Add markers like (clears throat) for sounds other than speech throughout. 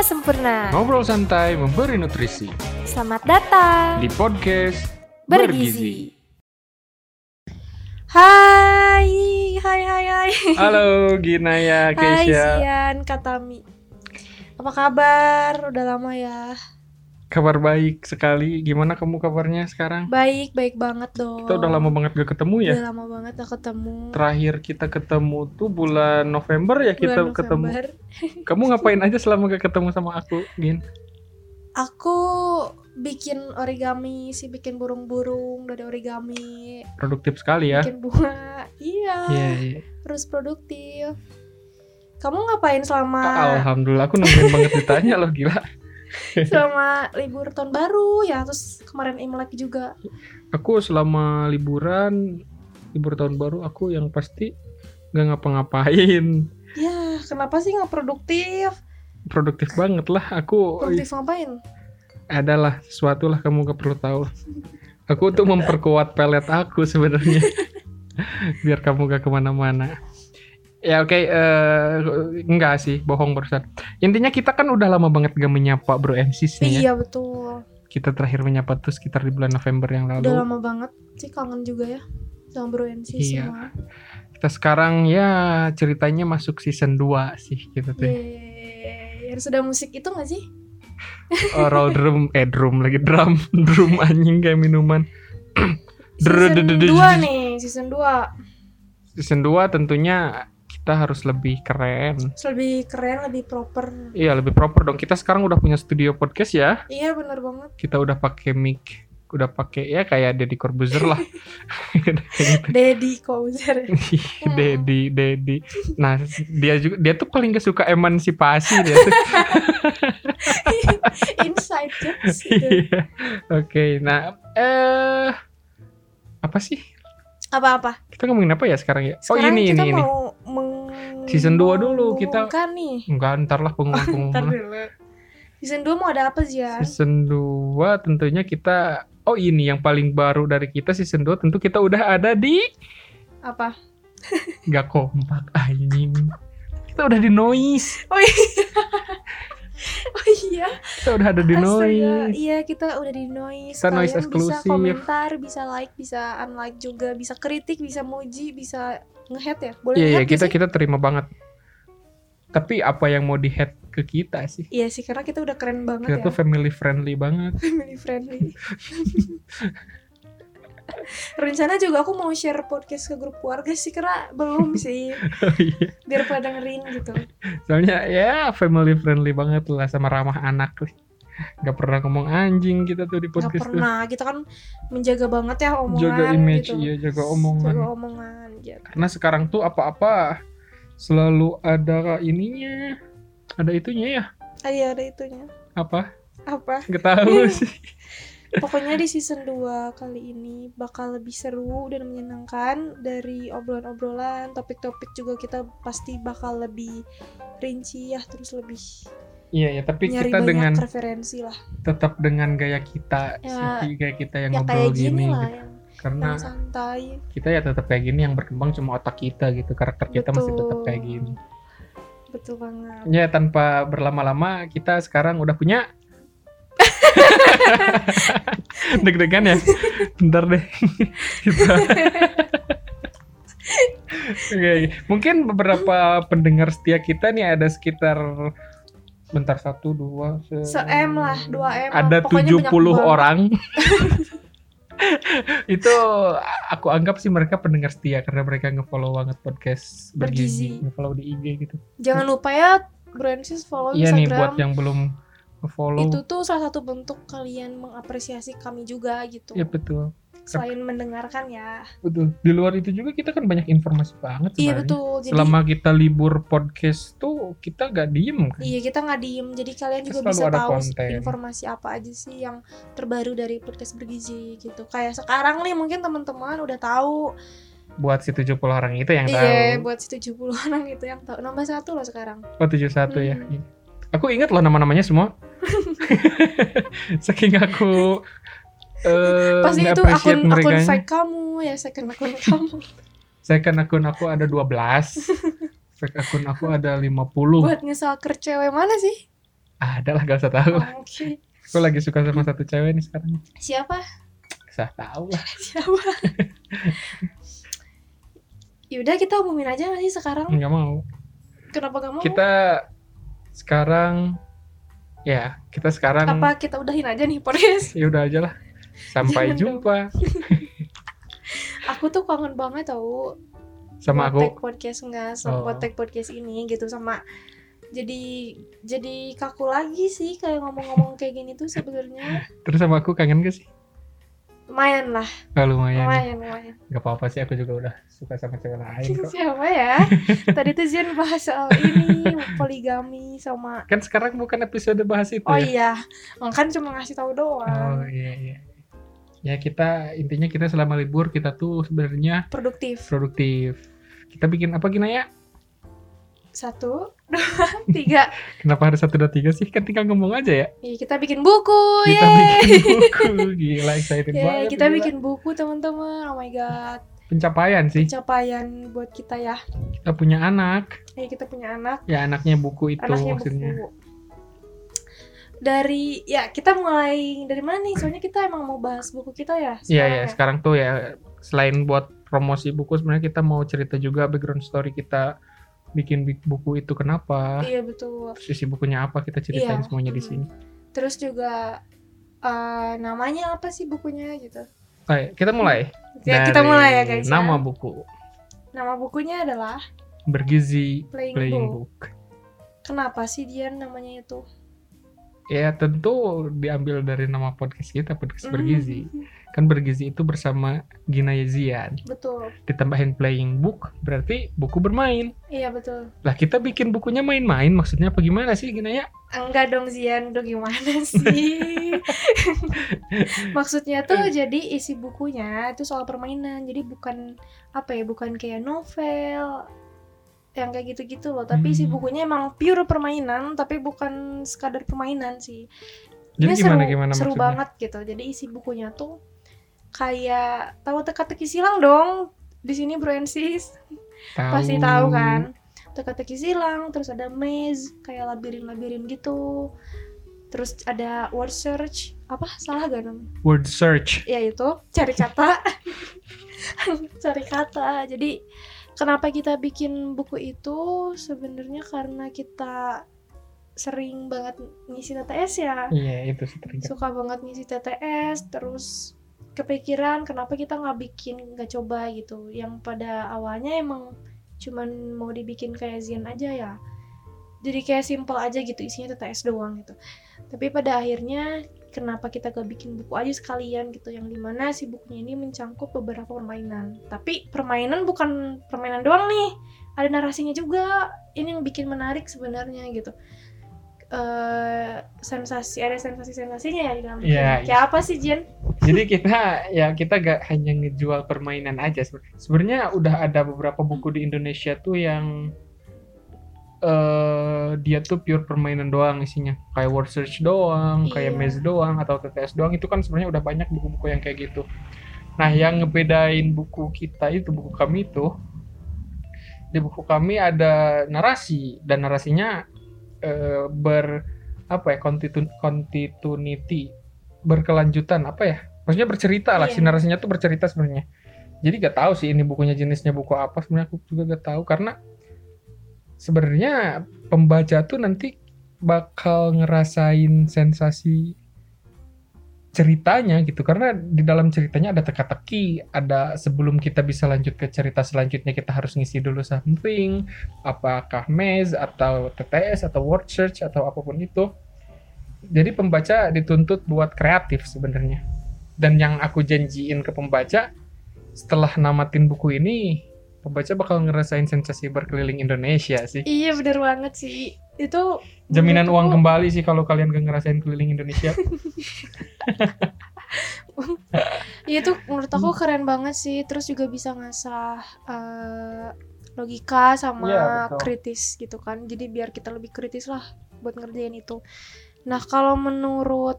5 sempurna. Ngobrol santai memberi nutrisi Selamat datang di podcast Bergizi. Hai, hai, hai, hai. Halo Ginaya Hai Keisha. Sian, Katami. Apa kabar? Udah lama ya. Kabar baik sekali. Gimana kamu kabarnya sekarang? Baik, baik banget dong. Kita udah lama banget gak ketemu ya. Udah lama banget gak ketemu. Terakhir kita ketemu tuh bulan November ya kita Bulan ketemu. November. (laughs) Kamu ngapain aja selama gak ketemu sama aku, Gin? Aku bikin origami sih, bikin burung-burung dari origami, Produktif sekali ya. bikin bunga. Iya, Iya, iya. terus produktif. Kamu ngapain selama Alhamdulillah aku nungguin banget ditanya loh gila. Selama libur tahun baru ya. Terus kemarin Imlek juga. Aku selama liburan libur tahun baru aku yang pasti nggak ngapa-ngapain. ya kenapa sih nggak produktif? Produktif banget lah aku. produktif ngapain? Adalah sesuatu lah kamu gak perlu tahu. Aku tuh memperkuat pelet aku sebenarnya. (laughs) Biar kamu gak ke mana-mana ya oke eh, enggak sih bohong barusan. Intinya kita kan udah lama banget gak menyapa bro nih ya. Iya betul. Kita terakhir menyapa tuh sekitar di bulan November yang udah lalu lama banget sih kangen juga ya sama Bro NC Iya. semua. Kita sekarang ya ceritanya masuk season 2 sih gitu tuh. Yeay. harus ada musik itu gak sih? Oh, roll drum (laughs) eh drum lagi drum drum anjing kayak minuman. (clears throat) Season 2 nih season 2 season 2 tentunya kita harus lebih keren lebih keren lebih proper Iya lebih proper dong. Kita sekarang udah punya studio podcast ya. iya bener banget Kita udah pakai mic, udah pakai ya kayak Deddy Corbuzier lah. (laughs) Daddy Kozer (laughs) Deddy, Deddy. Nah dia juga dia tuh paling gak suka emansipasi dia tuh. (laughs) inside jokes gitu. Iya. Oke, nah eh apa sih? apa-apa Kita ngomongin apa ya sekarang ya? oh Sekarang ini kita ini ini. mau meng- Season dua dulu, kita- mengumumkan nih Enggak, ntar lah (laughs) Ntar pengumuman. dulu. Season 2 mau ada apa sih ya? season 2 tentunya kita Oh ini yang paling baru dari kita season 2 tentu kita udah ada di Apa? nggak kompak anjing kita udah di noise Oh iya. (laughs) (laughs) oh iya. kita udah ada di Astaga. noise Iya, kita udah di noise. Kita noise Kalian eksklusif. Bisa komentar, bisa like, bisa unlike juga, bisa kritik, bisa muji, bisa nge-head ya? Boleh iya iya kita sih? kita terima banget tapi apa yang mau di head ke kita sih Iya sih, karena kita udah keren banget kita ya. tuh family friendly banget (laughs) Family friendly. (laughs) Rencana juga aku mau share podcast ke grup keluarga sih, karena belum (laughs) sih. Oh, iya. Biar pada dengerin gitu. soalnya ya family friendly banget lah sama ramah anak nggak pernah ngomong anjing kita tuh di Gak podcast tuh pernah, kita kan menjaga banget ya omongan jaga image gitu. iya jaga omongan Jaga omongan, jaga. karena sekarang tuh apa-apa selalu ada ininya ada itunya ya iya ada itunya. apa Apa? nggak tahu (laughs) sih Pokoknya di season 2 kali ini bakal lebih seru dan menyenangkan dari obrolan-obrolan, topik-topik juga kita pasti bakal lebih rinci ya, terus lebih iya ya tapi nyari kita dengan referensi lah. tetap dengan gaya kita Ya, sih gaya kita yang ya ngobrol kayak gini gini lah gitu. yang, karena yang santai. kita ya tetap kayak gini yang berkembang cuma otak kita gitu karakter kita masih tetap kayak gini Betul banget. ya tanpa berlama-lama kita sekarang udah punya (laughs) (laughs) deg-degan ya bentar deh (laughs) kita Oke, mungkin beberapa pendengar setia kita nih ada sekitar bentar satu dua se- Se-M lah, 2M. ada Pokoknya 70 banyak banget. orang (laughs) itu aku anggap sih mereka pendengar setia karena mereka ngefollow banget podcast Bergizi. bergizi ngefollow di IG gitu Jangan lupa ya, Bransis follow iya nih Instagram. buat yang belum ngefollow Itu tuh salah satu bentuk kalian mengapresiasi kami juga gitu. ya betul Selain mendengarkan ya. betul di luar itu juga kita kan banyak informasi banget Iya betul. Jadi selama kita libur podcast tuh kita gak diem kan Iya kita nggak diem, jadi kalian juga Selalu bisa tahu konten. informasi apa aja sih yang terbaru dari podcast bergizi gitu. Kayak sekarang nih mungkin teman-teman udah tahu. buat si 70 orang itu yang Iya, tahu buat si 70 (laughs) orang itu yang tahu. Nambah satu loh sekarang. oh 71 ya Hmm. Iya. Aku ingat loh nama-namanya semua (laughs) saking aku eh Pasti itu akun akun fake kamu ya, second akun (laughs) kamu. Second akun aku ada 12 Fake (laughs) akun aku ada 50 buat ngestalker cewek mana sih? Ada lah gak usah tahu. Oh, Oke. Aku lagi suka sama satu cewek nih sekarang. Siapa? Usah tahu lah. Siapa? Yaudah kita umumin aja gak sih sekarang? Nggak mau. Kenapa gak mau? Kita sekarang ya kita sekarang Apa kita udahin aja nih podcast? (laughs) ya udah aja lah. Sampai Jangan jumpa (laughs) Aku tuh kangen banget tau sama aku. podcast enggak sama Oh. podcast ini gitu sama jadi jadi kaku lagi sih kayak ngomong-ngomong kayak gini tuh sebenarnya Terus sama aku kangen gak sih? Lumayan lah Oh, lumayan. lumayan lumayan Gak apa-apa sih aku juga udah suka sama cewek lain kok. siapa ya (laughs) tadi tuh Zian bahas soal ini poligami sama Kan sekarang bukan episode bahas itu oh ya. iya kan cuma ngasih tahu Oh doang iya iya. Ya kita intinya kita selama libur kita tuh sebenarnya produktif produktif. Kita bikin apa gina ya? Satu dua (laughs) tiga Kenapa harus satu dua tiga sih? Kan tinggal ngomong aja ya. Iya, kita bikin buku Kita yeay bikin (laughs) buku gila excited Yeay, banget. kita gila. bikin buku teman-teman oh my god pencapaian sih. pencapaian buat kita ya Kita punya anak. Iya kita punya anak Ya anaknya buku itu anaknya maksudnya. buku dari ya kita mulai dari mana nih soalnya kita emang mau bahas buku kita ya Iya sekarang ya sekarang tuh ya selain buat promosi buku sebenarnya kita mau cerita juga background story kita bikin bi- buku itu kenapa. iya betul Terus isi bukunya apa kita ceritain Iya, semuanya di mm. sini. terus juga eh, namanya apa sih bukunya gitu Oke, kita mulai. ya kita mulai ya guys ya. Nama buku nama bukunya adalah bergizi Playing, playing Book. book. kenapa sih dia namanya itu Ya tentu diambil dari nama podcast kita podcast bergizi. Kan bergizi itu bersama Gina Yezian. betul Ditambahin playing book berarti buku bermain. iya betul Lah kita bikin bukunya main-main maksudnya apa gimana sih Gina ya? enggak dong Zian udah gimana sih (laughs) maksudnya tuh jadi isi bukunya itu soal permainan jadi bukan apa ya bukan kayak novel yang kayak gitu-gitu loh tapi isi Hmm. bukunya emang pure permainan tapi bukan sekadar permainan sih Jadi Ini gimana seru, gimana seru maksudnya? banget gitu jadi isi bukunya tuh kayak tahu teka-teki silang dong. Di sini bro and sis Tahu. pasti tahu kan? Teka-teki silang terus ada maze kayak labirin-labirin gitu. Terus ada word search. Apa? Salah gak namanya Word search. ya itu cari kata. (laughs) Cari kata. Jadi kenapa kita bikin buku itu? Sebenarnya karena kita sering banget ngisi TTS ya. Iya itu trigger. suka banget ngisi TTS terus kepikiran kenapa kita nggak bikin nggak coba gitu. Yang pada awalnya emang cuman mau dibikin kayak Zian aja ya. Jadi kayak simple aja gitu isinya TTS doang gitu. Tapi pada akhirnya kenapa kita gak bikin buku aja sekalian gitu yang di mana si bukunya ini mencangkup beberapa permainan. Tapi permainan bukan permainan doang nih ada narasinya juga. Ini yang bikin menarik sebenarnya gitu eh sensasi ada sensasi sensasinya ya di dalam kayak apa sih Jen Jadi kita ya kita gak hanya ngejual permainan aja. seben- Sebenarnya udah ada beberapa buku di Indonesia tuh yang eh dia tuh pure permainan doang isinya. Kayak word search doang, kayak Iya. maze doang atau TTS doang itu kan sebenarnya udah banyak buku-buku yang kayak gitu. Nah, yang ngebedain buku kita itu buku kami itu di buku kami ada narasi dan narasinya eh, ber apa ya continuity berkelanjutan apa ya maksudnya bercerita lah Iya. si narasinya tuh bercerita sebenarnya jadi gak tahu sih ini bukunya jenisnya buku apa sebenarnya aku juga gak tahu karena sebenarnya pembaca tuh nanti bakal ngerasain sensasi ceritanya gitu. Karena di dalam ceritanya ada teka-teki ada sebelum kita bisa lanjut ke cerita selanjutnya kita harus ngisi dulu something apakah maze atau TTS atau word search atau apa pun itu. Jadi pembaca dituntut buat kreatif sebenarnya. Dan yang aku janjiin ke pembaca setelah namatin buku ini pembaca bakal ngerasain sensasi berkeliling Indonesia sih. Iya bener banget sih itu jaminan menurutku- uang kembali sih kalau kalian gak ngerasain keliling Indonesia (laughs) Iya itu menurut aku keren banget sih. Terus juga bisa ngasah eh, logika sama betul. kritis gitu kan. Jadi biar kita lebih kritis lah buat ngerjain itu. Nah kalau menurut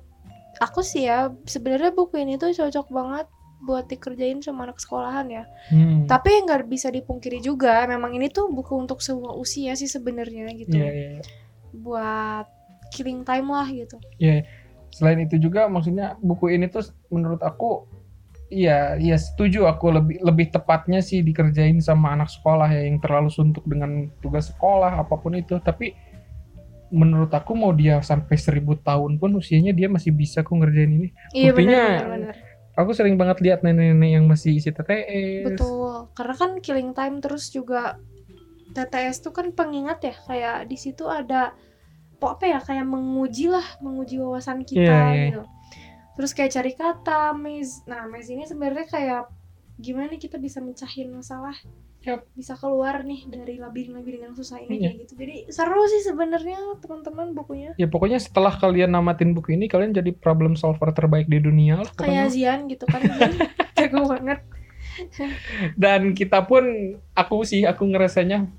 aku sih ya sebenarnya buku ini tuh cocok banget buat dikerjain sama anak sekolahan ya. Hmm. Tapi nggak bisa dipungkiri juga, memang ini tuh buku untuk semua usia sih sebenarnya gitu. Iya, iya, iya. Buat killing time lah gitu Ya, selain itu juga maksudnya buku ini tuh menurut aku iya iya setuju aku lebih lebih tepatnya sih dikerjain sama anak sekolah ya yang terlalu suntuk dengan tugas sekolah apa pun itu tapi menurut aku mau dia sampai seribu tahun pun usianya dia masih bisa kok ngerjain ini iya Buktinya- benar benar aku sering banget lihat nenek-nenek yang masih isi TTS betul. Karena kan killing time terus juga TTS tuh kan pengingat ya kayak di situ ada po- apa ya kayak menguji lah menguji wawasan kita Iya, iya. gitu. Terus kayak cari kata maze nah maze ini sebenarnya kayak gimana nih kita bisa mecahin masalah Yap. bisa keluar nih dari labirin-labirin yang susah ini kayak gitu. Jadi seru sih sebenarnya teman-teman bukunya. Ya pokoknya setelah kalian namatin buku ini kalian jadi problem solver terbaik di dunia lah kayak Zian gitu kan. (laughs) Jago banget. Dan kita pun aku sih aku ngerasanya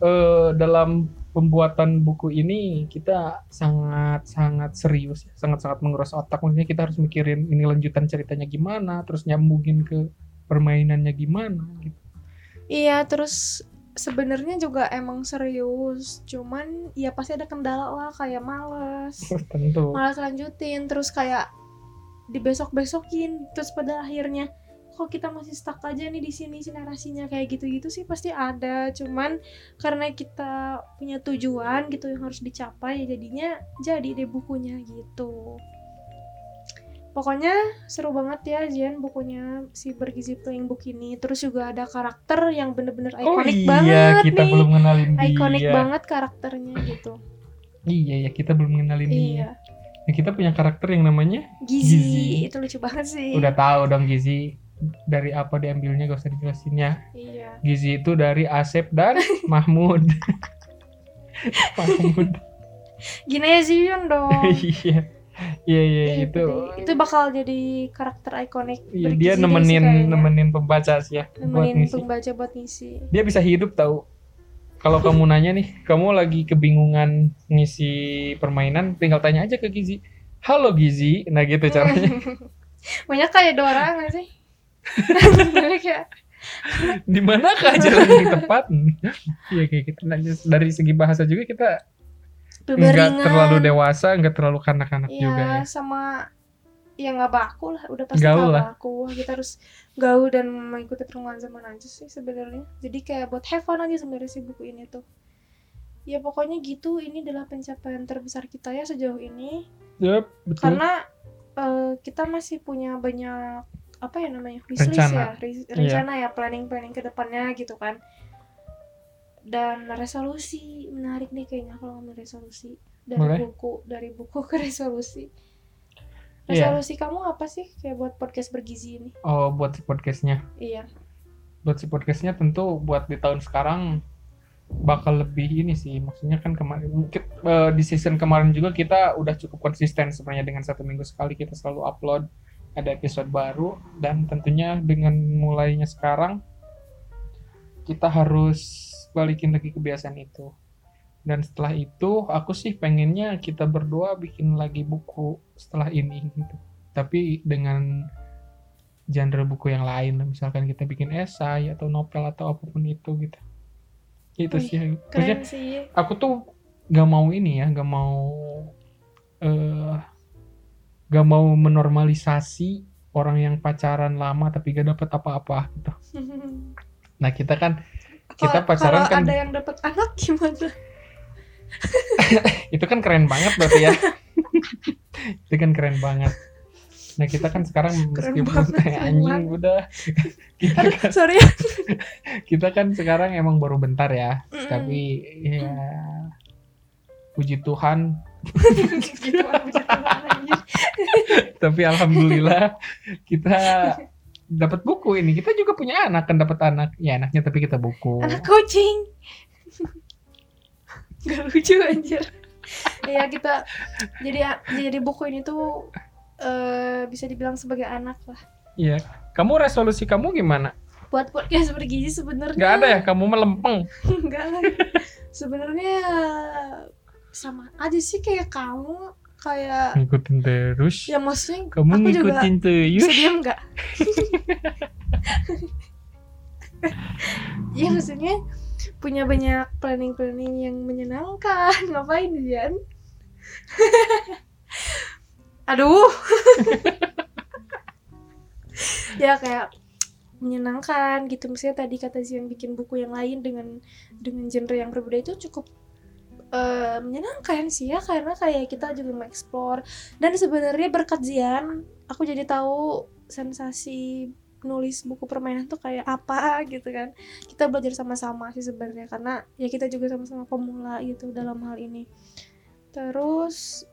eh dalam pembuatan buku ini kita sangat sangat serius ya, sangat sangat menguras otak. Maksudnya kita harus mikirin ini lanjutan ceritanya gimana terus nyambungin ke permainannya gimana gitu Iya, terus sebenarnya juga emang serius, cuman ya pasti ada kendala lah kayak males, (laughs) tentu. Malas lanjutin, terus kayak dibesok-besokin, terus pada akhirnya kok kita masih stuck aja nih di sini si narasinya kayak gitu-gitu sih pasti ada, cuman karena kita punya tujuan gitu yang harus dicapai ya jadinya jadi deh bukunya gitu. Pokoknya seru banget ya Jian bukunya si bergizi playing book ini. Terus juga ada karakter yang bener-bener oh ikonik iya banget kita nih. belum kenalin dia Ikonik banget karakternya gitu. iya ya kita belum kenalin dia Iya. Ya, kita punya karakter yang namanya Gizi. Gizi. itu lucu banget sih. udah tahu dong Gizi dari apa diambilnya gak usah dijelasin ya Iya. Gizi itu dari Asep dan (laughs) Mahmud. (laughs) Mahmud. Gini ya Zion dong. (laughs) Iya. Iya iya Iya, itu. itu bakal jadi karakter ikonik. Iya, dia deh sih nemenin nemenin pembaca sih ya buat nemenin ngisi. pembaca buat ngisi. Dia bisa hidup tahu. Kalau kamu nanya nih, kamu lagi kebingungan ngisi permainan, tinggal tanya aja ke Gizi. Halo Gizi, nah gitu caranya. (laughs) Banyak kayak Dora nggak sih? (laughs) Banyak ya. Di manakah jalan yang tepat? Iya kayak gitu. Nah, dari segi bahasa juga kita nggak Beberingan. terlalu dewasa, nggak terlalu kanak-kanak Iya, juga ya. sama ya nggak baku lah, udah pasti Gaul nggak lah. baku. Kita harus gaul dan mengikuti perkembangan zaman aja sih sebenarnya. Jadi kayak buat have fun aja sebenarnya sih buku ini tuh. Ya pokoknya gitu, ini adalah pencapaian terbesar kita ya sejauh ini. Yup, betul. Karena eh, kita masih punya banyak apa ya namanya wishlist Rencana. ya, Re- rencana ya planning planning ke depannya gitu kan. Dan resolusi menarik nih kayaknya kalau ngomong resolusi dari Boleh. buku dari buku ke (laughs) resolusi. Iya. Resolusi kamu apa sih kayak buat podcast bergizi ini? Oh, buat si podcastnya. Iya. Buat si podcastnya tentu buat di tahun sekarang bakal lebih ini sih. Maksudnya kan kemarin mungkin eh, di season kemarin juga kita udah cukup konsisten sebenarnya dengan satu minggu sekali kita selalu upload ada episode baru dan tentunya dengan mulainya sekarang kita harus balikin lagi kebiasaan itu. Dan setelah itu aku sih pengennya kita berdua bikin lagi buku setelah ini gitu. Tapi dengan genre buku yang lain misalkan kita bikin esai atau novel atau apa pun itu gitu itu Wih, sih maksudnya Keren sih. aku tuh gak mau ini ya gak mau eh gak mau menormalisasi orang yang pacaran lama tapi gak dapet apa-apa gitu (laughs) nah kita kan Kita Kalau- pacaran kalau kan- ada yang dapat anak (laughs) gimana? itu kan keren banget berarti ya. (laughs) Itu kan keren banget. Nah kita kan sekarang meskipun kayak anjing udah. (laughs) Kita Aduh, kan, sorry. Kita kan sekarang emang baru bentar ya. Mm-mm. tapi ya puji Tuhan. Puji Tuhan, anjir. tapi alhamdulillah kita dapat buku ini. Kita juga punya anak kan dapat anak. Ya anaknya tapi kita buku. Anak kucing. (laughs) Gak lucu anjir. Iya kita jadi jadi buku ini tuh eh, bisa dibilang sebagai anak lah. iya. Kamu resolusi kamu gimana? Buat podcast bergizi sebenarnya. Nggak ada ya? Kamu melempeng Enggak (laughs) lah. Sebenarnya sama aja sih kayak kamu kayak ngikutin terus ya maksudnya kamu aku juga ngikutin terus bisa diam nggak? (laughs) ya maksudnya punya banyak planning-planning yang menyenangkan. (laughs) Ngapain Jan? (laughs) aduh. Ya kayak menyenangkan gitu. Misalnya tadi kata Zian bikin buku yang lain dengan dengan genre yang berbeda itu cukup eh, menyenangkan sih ya karena kayak kita juga mengeksplor. Dan sebenarnya berkat Zian aku jadi tahu sensasi nulis buku permainan tuh kayak apa gitu kan. Kita belajar sama-sama sih sebenarnya karena ya kita juga sama-sama pemula gitu dalam hal ini. Terus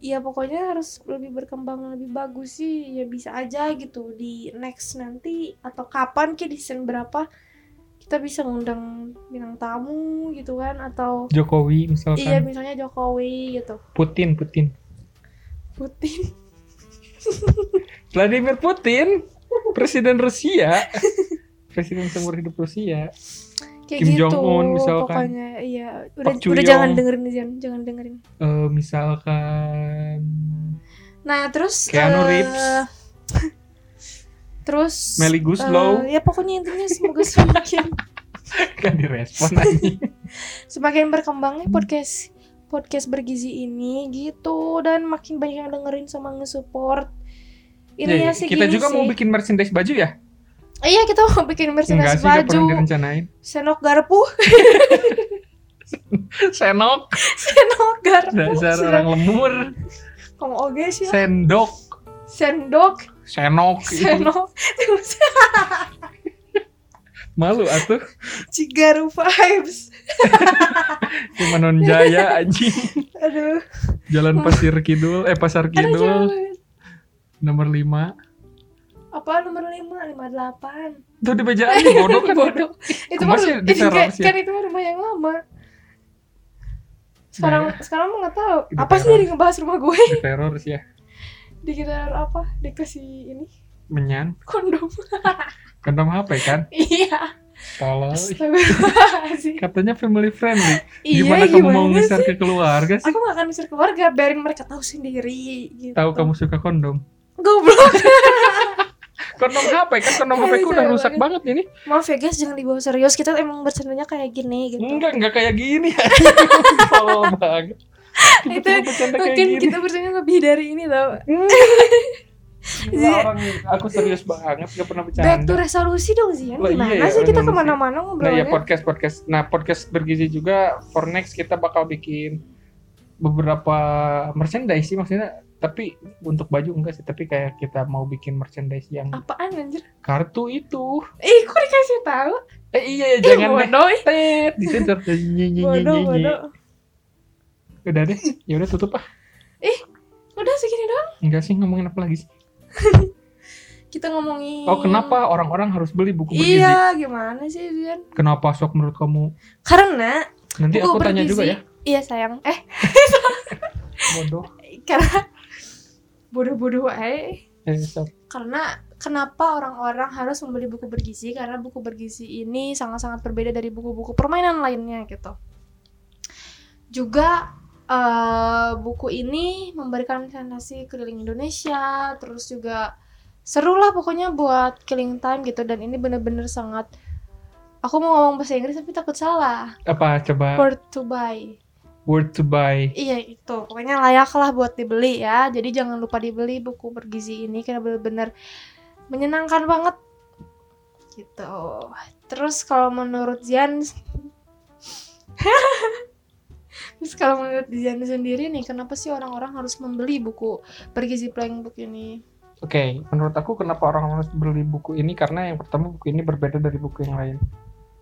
ya pokoknya harus lebih berkembang lebih bagus sih. Ya bisa aja gitu di next nanti atau kapan ki di season berapa kita bisa ngundang bintang tamu gitu kan atau Jokowi misalkan. Iya misalnya Jokowi gitu. Putin Putin. Putin? (laughs) Vladimir Putin presiden Rusia. Presiden seumur hidup Rusia. Kayak Kim gitu Jong-un misalkan. pokoknya iya. Udah udah jangan dengerin jangan jangan dengerin. Eh, misalkan nah terus Keanu eh, Reeves. Terus Melly Guslow eh, ya pokoknya intinya semoga semakin (laughs) kan direspon (laughs) aja. semakin berkembangnya podcast podcast bergizi ini gitu. Dan makin banyak yang dengerin sama nge-support. Ini Ya, ya sih kita juga sih. mau bikin merchandise baju ya? Iya kita mau bikin enggak merchandise sih gak pernah baju. direncanain. Senok garpu. (laughs) Senok. Senok garpu. Dasar orang lemur. Kong oge sih. Sendok. Sendok senok itu. senok. (laughs) Malu atuh. Cigaru vibes. (laughs) Cuma non jaya anjing. Aduh. Jalan pasir kidul eh pasar kidul. Nomor 5 apa nomor lima? Lima delapan. Tuh di bejaan bodoh kan? (laughs) Bodoh. Itu mah itu kan, sih? kan itu mah rumah yang lama. Sekarang Nah, sekarang mah nggak tahu. Apa sih jadi ngebahas rumah gue? Teror sih ya dikira apa? Dikasih ini? Menyan. Kondom. (laughs) Kondom HP kan? Iya. Astagfirullahaladzim. katanya family friendly. Iya gimana kamu mau gimana ngeser sih? ke keluarga sih? Aku gak akan misal keluarga biarin mereka tahu sendiri gitu. tahu kamu suka kondom? Goblok. (laughs) Kondom HP kan? Kondom HP ku udah rusak banget ini? Maaf ya guys jangan dibawa serius. Kita emang bercandanya kayak gini gitu. Enggak enggak kayak gini. (laughs) Tolong banget Itu bercanda mungkin kita bercanda lebih dari ini tau (laughs) Gila, orang aku serius banget gak pernah back bercanda to resolusi dong iya gimana ya, sih kita ke mana-mana Nah ngobrolnya ya podcast podcast. Nah podcast bergizi juga for next kita bakal bikin beberapa merchandise sih maksudnya. Tapi untuk baju enggak sih. Tapi kayak kita mau bikin merchandise yang apaan anjir kartu itu. ih kok dikasih tahu Eh iya ya jangan deh. ih. Tet disensor. Bodoh bodoh Udah deh. Ya udah tutup ah. udah segini doang Enggak sih ngomongin apa lagi sih? (laughs) kita ngomongin Oh kenapa orang-orang harus beli buku bergizi? iya gimana sih Zian Kenapa sok menurut kamu? karena Nanti buku aku tanya bergizi juga ya. iya sayang eh (laughs) Bodoh. karena bodoh-bodoh aja Eh, sok. karena kenapa orang-orang harus membeli buku bergizi karena buku bergizi ini sangat-sangat berbeda dari buku-buku permainan lainnya gitu juga eh, buku ini memberikan sensasi keliling Indonesia terus juga seru lah pokoknya buat killing time gitu dan ini bener-bener sangat aku mau ngomong bahasa Inggris tapi takut salah Apa coba worth to buy word to buy? Iya itu, pokoknya layak lah buat dibeli ya. Jadi jangan lupa dibeli buku bergizi ini karena bener-bener menyenangkan banget. Gitu. Terus kalau menurut Zian, (laughs) terus kalau menurut Zian sendiri nih, kenapa sih orang-orang harus membeli buku bergizi playing book ini? Oke, menurut aku kenapa orang harus beli buku ini karena yang pertama buku ini berbeda dari buku yang lain.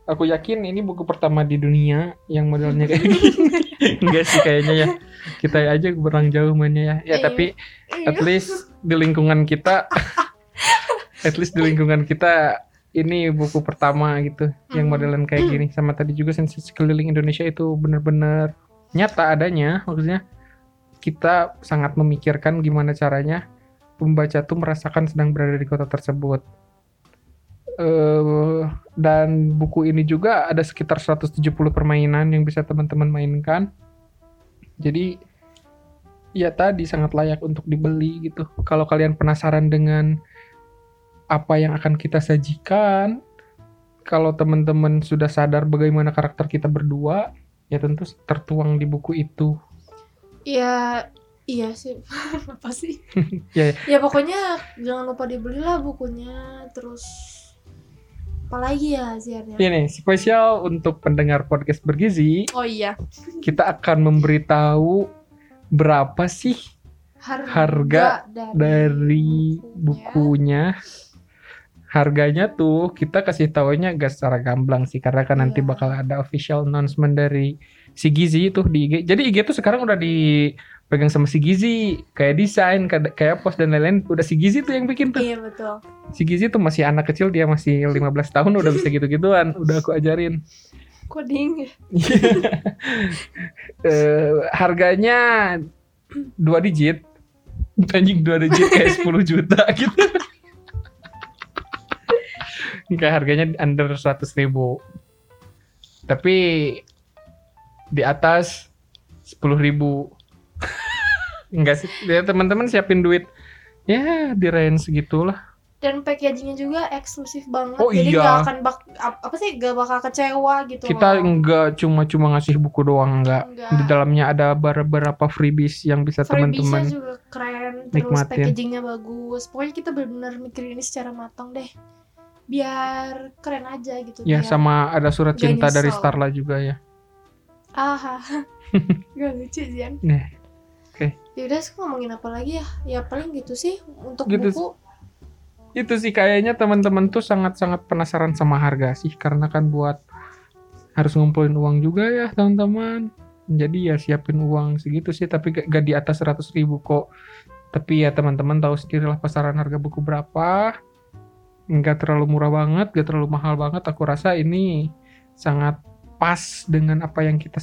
Aku yakin ini buku pertama di dunia yang modelnya kayak gini. (laughs) Enggak sih kayaknya ya. Kita aja kurang jauh mainnya ya. Ya Iya. tapi at least di lingkungan kita (laughs) at least di lingkungan kita ini buku pertama gitu yang Hmm. modelan kayak gini. Sama tadi juga sensasi keliling Indonesia itu benar-benar nyata adanya maksudnya kita sangat memikirkan gimana caranya pembaca tuh merasakan sedang berada di kota tersebut. Eh dan buku ini juga ada sekitar 170 permainan yang bisa teman-teman mainkan. Jadi ya tadi sangat layak untuk dibeli gitu. Kalau kalian penasaran dengan apa yang akan kita sajikan kalau teman-teman sudah sadar bagaimana karakter kita berdua ya tentu tertuang di buku itu Iya, iya sih. (laughs) Apa sih? (laughs) Ya, ya pokoknya jangan lupa dibelilah bukunya. Terus apalagi ya ya? Ini spesial untuk pendengar podcast bergizi, Oh iya, kita akan memberitahu berapa sih harga, Harga dari bukunya. Harganya tuh kita kasih taunya gak secara gamblang sih karena kan nanti Iya. bakal ada official announcement dari si Gizi itu di IG. Jadi IG tuh sekarang udah dipegang sama si Gizi, kayak desain, kayak post dan lain-lain udah si Gizi tuh yang bikin tuh. Iya betul. Si Gizi tuh masih anak kecil, dia masih 15 tahun udah bisa gitu-gituan, udah aku ajarin. Coding ya. (laughs) Eh, harganya dua digit anjing dua digit kayak 10 juta gitu kayak harganya under 100 ribu tapi di atas 10 ribu (laughs) enggak sih ya teman-teman siapin duit ya di range segitulah Dan packagingnya juga eksklusif banget. Oh Jadi iya. nggak akan bak ap- apa sih gak bakal kecewa gitu. kita loh. enggak cuma-cuma ngasih buku doang enggak Enggak. di dalamnya ada beberapa freebies yang bisa Freebies-nya teman-teman juga keren, terus nikmatin. packagingnya bagus. Pokoknya kita benar-benar mikirin ini secara matang deh. Biar keren aja gitu. Ya sama ada surat cinta dari nyesel. Starla juga ya. Ah, (laughs) gak lucu Zian. Nah, oke. Ya udah sekarang ngomongin apa lagi ya? Ya paling gitu sih untuk Gitu buku. Itu sih kayaknya teman-teman tuh sangat-sangat penasaran sama harga sih karena kan buat harus ngumpulin uang juga ya teman-teman. Jadi ya siapin uang segitu sih tapi gak, gak di atas 100 ribu kok. Tapi ya teman-teman tahu sendiri lah pasaran harga buku berapa. Nggak terlalu murah banget, gak terlalu mahal banget. Aku rasa ini sangat pas dengan apa yang kita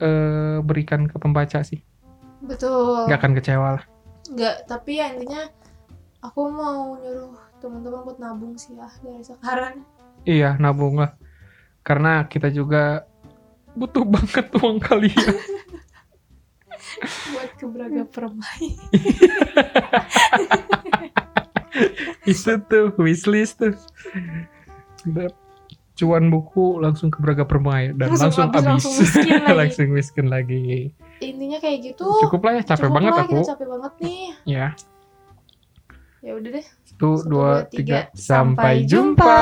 eh, berikan ke pembaca sih. Betul. Nggak akan kecewa lah. Nggak, tapi ya intinya aku mau nyuruh teman-teman buat nabung sih ya dari sekarang. Iya, nabung lah. Karena kita juga butuh (laughs) banget uang kalian. (laughs) buat ke Braga (laughs) Permai. Itu tuh wishlist tuh. Udah cuan buku langsung ke Braga Permai dan langsung, Langsung habis, habis. langsung miskin (laughs) lagi. langsung miskin lagi. Intinya kayak gitu. Cukup lah ya, capek Cukup banget lah, aku. Kita capek banget nih. Ya, Ya udah deh. satu, Satu, dua, tiga. Sampai jumpa.